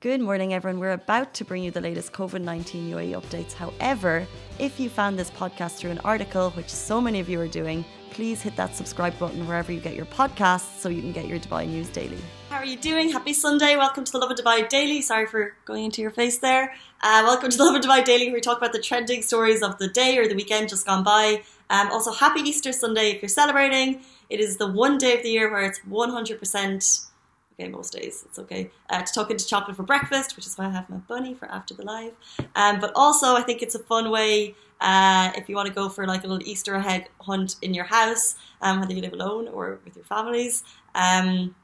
Good morning, everyone. We're about to bring you the latest COVID 19 UAE updates. However, if you found this podcast through an article, which so many of you are doing, please hit that subscribe button wherever you get your podcasts so you can get your Dubai news daily. How are you doing? Happy Sunday. Welcome to the Lovin Dubai Daily. Sorry for going into your face there. Uh, welcome to the Lovin Dubai Daily, where we talk about the trending stories of the day or the weekend just gone by. Um, also, happy Easter Sunday if you're celebrating. It is the one day of the year where it's 100% okay, most days it's okay uh, to tuck into chocolate for breakfast, which is why I have my bunny for after the live. Um, but also, I think it's a fun way uh, if you want to go for like a little Easter egg hunt in your house, um, whether you live alone or with your families. Um,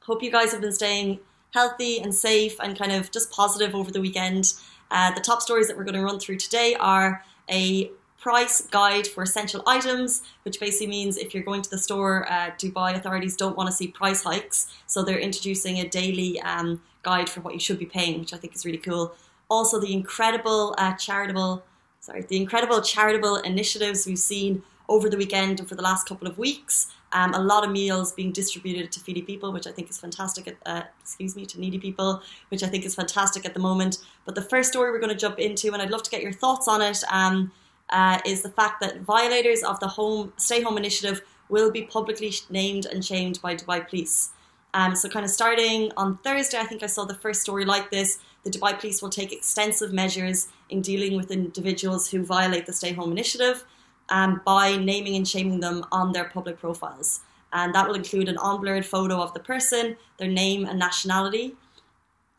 hope you guys have been staying healthy and safe and kind of just positive over the weekend. Uh, the top stories that we're going to run through today are a price guide for essential items, which basically means if you're going to the store, uh, Dubai authorities don't want to see price hikes. So they're introducing a daily um, guide for what you should be paying, which I think is really cool. Also, the incredible uh, charitable, sorry, the incredible charitable initiatives we've seen over the weekend and for the last couple of weeks. Um, a lot of meals being distributed to feedy people, which I think is fantastic. At, uh, excuse me, to needy people, which I think is fantastic at the moment. But the first story we're going to jump into, and I'd love to get your thoughts on it. Um, uh, is the fact that violators of the home stay home initiative will be publicly named and shamed by Dubai police. Um, so, kind of starting on Thursday, I think I saw the first story like this. The Dubai police will take extensive measures in dealing with individuals who violate the stay home initiative um, by naming and shaming them on their public profiles. And that will include an unblurred photo of the person, their name, and nationality.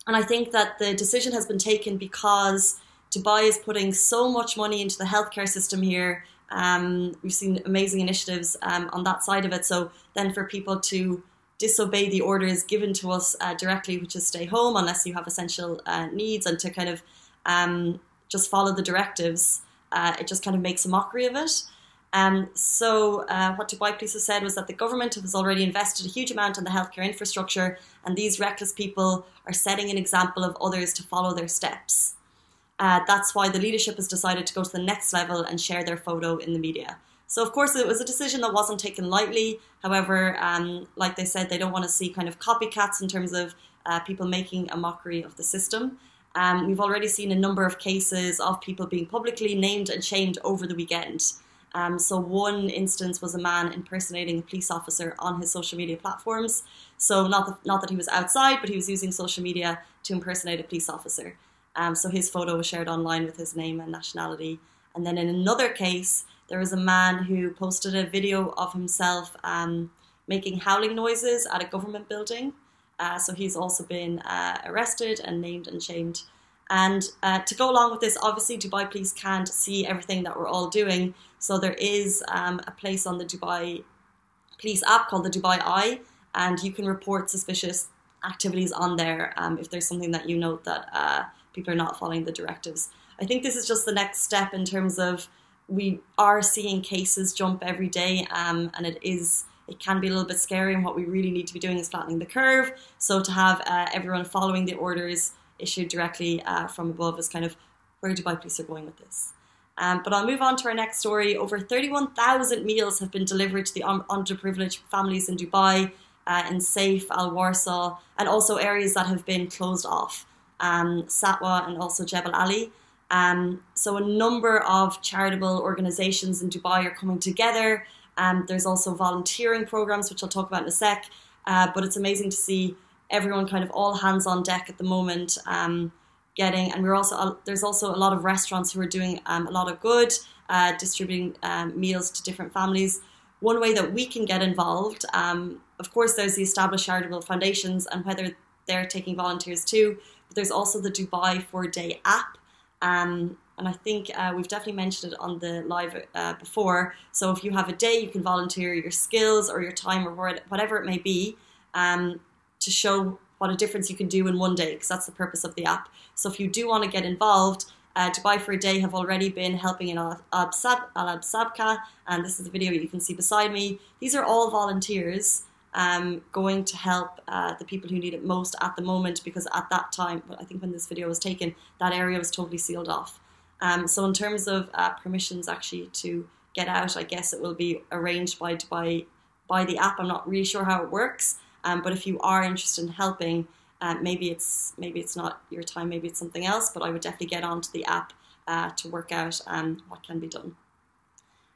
And I think that the decision has been taken because Dubai is putting so much money into the healthcare system here. Um, we've seen amazing initiatives um, on that side of it. So then for people to disobey the orders given to us uh, directly, which is stay home unless you have essential uh, needs, and to kind of um, just follow the directives, uh, it just kind of makes a mockery of it. Um, so, uh, what Dubai Police has said was that the government has already invested a huge amount in the healthcare infrastructure, and these reckless people are setting an example of others to follow their steps. Uh, that's why the leadership has decided to go to the next level and share their photo in the media. So, of course, it was a decision that wasn't taken lightly. However, um, like they said, they don't want to see kind of copycats in terms of uh, people making a mockery of the system. Um, we've already seen a number of cases of people being publicly named and shamed over the weekend. Um, so, one instance was a man impersonating a police officer on his social media platforms. So, not, the, not that he was outside, but he was using social media to impersonate a police officer. Um, so his photo was shared online with his name and nationality. And then in another case, there was a man who posted a video of himself um, making howling noises at a government building. Uh, so he's also been uh, arrested and named and shamed. And uh, to go along with this, obviously, Dubai police can't see everything that we're all doing. So there is um, a place on the Dubai police app called the Dubai Eye, and you can report suspicious activities on there um, if there's something that you note that uh, people are not following the directives. I think this is just the next step in terms of we are seeing cases jump every day, um, and it is it can be a little bit scary. And what we really need to be doing is flattening the curve. So to have uh, everyone following the orders issued directly uh, from above is kind of where Dubai police are going with this. Um, but I'll move on to our next story. Over 31,000 meals have been delivered to the underprivileged families in Dubai, uh, in Safe, Al Warsaw, and also areas that have been closed off um, Satwa, and also Jebel Ali. Um, so a number of charitable organisations in Dubai are coming together. Um, there's also volunteering programs, which I'll talk about in a sec. Uh, but it's amazing to see everyone kind of all hands on deck at the moment. Um, getting and we're also uh, there's also a lot of restaurants who are doing um, a lot of good, uh, distributing um, meals to different families. One way that we can get involved, of course, there's the established charitable foundations, and whether they're taking volunteers too. There's also the Dubai Four Day app. Um, and I think uh, we've definitely mentioned it on the live uh, before. So if you have a day, you can volunteer your skills or your time or whatever it may be um, to show what a difference you can do in one day, because that's the purpose of the app. So if you do want to get involved, uh, Dubai for a Day have already been helping in Al Sabkha, and this is the video you can see beside me. These are all volunteers um, going to help uh, the people who need it most at the moment because at that time, but I think when this video was taken, that area was totally sealed off. Um, so in terms of uh, permissions actually to get out, I guess it will be arranged by by by the app. I'm not really sure how it works, um, but if you are interested in helping, Uh, maybe it's maybe it's not your time, maybe it's something else. But I would definitely get onto the app uh, to work out um, what can be done.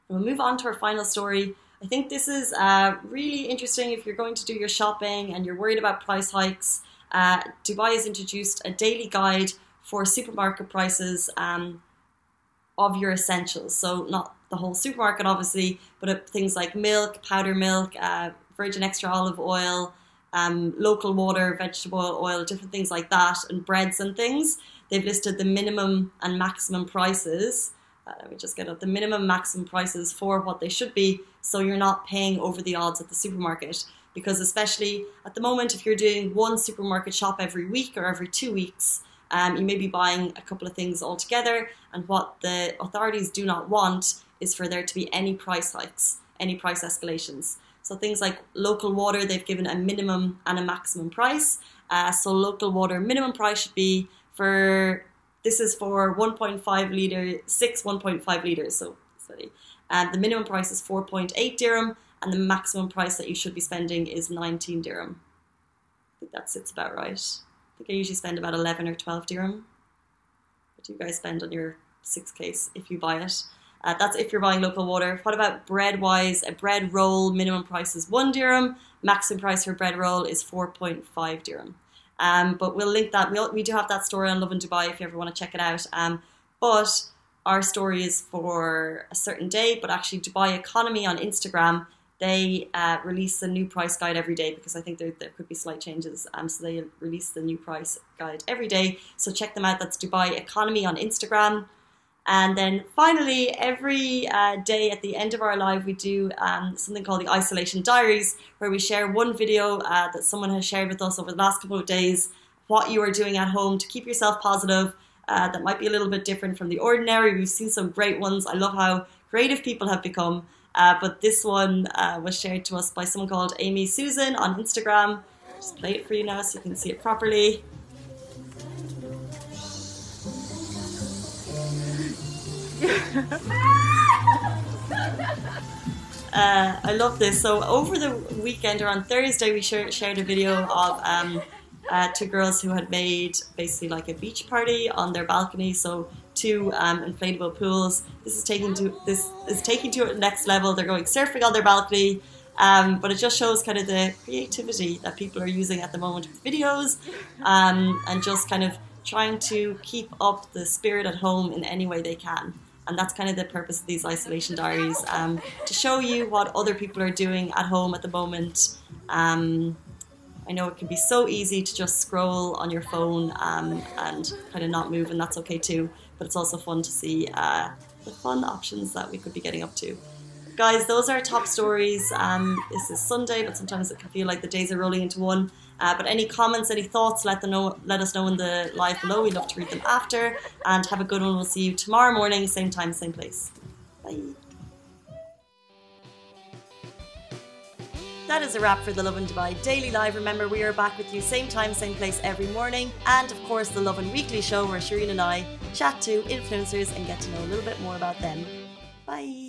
And we'll move on to our final story. I think this is uh, really interesting if you're going to do your shopping and you're worried about price hikes. Uh, Dubai has introduced a daily guide for supermarket prices um, of your essentials. So, not the whole supermarket, obviously, but things like milk, powder milk, uh, virgin extra olive oil, um, local water, vegetable oil, different things like that, and breads and things. They've listed the minimum and maximum prices. Let me just get up the minimum maximum prices for what they should be, so you're not paying over the odds at the supermarket. Because especially at the moment, if you're doing one supermarket shop every week or every two weeks, um, you may be buying a couple of things all together. And what the authorities do not want is for there to be any price hikes, any price escalations. So things like local water, they've given a minimum and a maximum price. Uh, so local water minimum price should be for this is for 1.5 liter, six 1.5 liters. So sorry, and the minimum price is 4.8 dirham, and the maximum price that you should be spending is 19 dirham. I think that sits about right. I think I usually spend about 11 or 12 dirham. What do you guys spend on your six case if you buy it? Uh, that's if you're buying local water. What about bread wise? A bread roll minimum price is one dirham. Maximum price for bread roll is 4.5 dirham. Um, but we'll link that. We'll, we do have that story on Lovin Dubai if you ever want to check it out. Um, but our story is for a certain day, but actually Dubai Economy on Instagram, they uh, release a new price guide every day because I think there, there could be slight changes. Um, so they release the new price guide every day. So check them out. That's Dubai Economy on Instagram. And then finally, every uh, day at the end of our live, we do um, something called the Isolation Diaries, where we share one video uh, that someone has shared with us over the last couple of days, what you are doing at home to keep yourself positive. Uh, that might be a little bit different from the ordinary. We've seen some great ones. I love how creative people have become. Uh, but this one uh, was shared to us by someone called Amy Susan on Instagram. Just play it for you now so you can see it properly. Uh, I love this. So over the weekend or on Thursday, we shared, shared a video of um, uh, two girls who had made basically like a beach party on their balcony. So two um, inflatable pools. This is taking to this is taking to it next level. They're going surfing on their balcony. Um, but it just shows kind of the creativity that people are using at the moment with videos um, and just kind of trying to keep up the spirit at home in any way they can and that's kind of the purpose of these isolation diaries um, to show you what other people are doing at home at the moment. Um, I know it can be so easy to just scroll on your phone um, and kind of not move, and that's okay too. But it's also fun to see uh, the fun options that we could be getting up to. Guys, those are top stories. Um, this is Sunday, but sometimes it can feel like the days are rolling into one. Uh, but any comments, any thoughts, let them know. Let us know in the live below. We'd love to read them after. And have a good one. We'll see you tomorrow morning, same time, same place. Bye. That is a wrap for the Lovin Dubai Daily Live. Remember, we are back with you same time, same place every morning. And of course, the Lovin Weekly Show where Shireen and I chat to influencers and get to know a little bit more about them. Bye.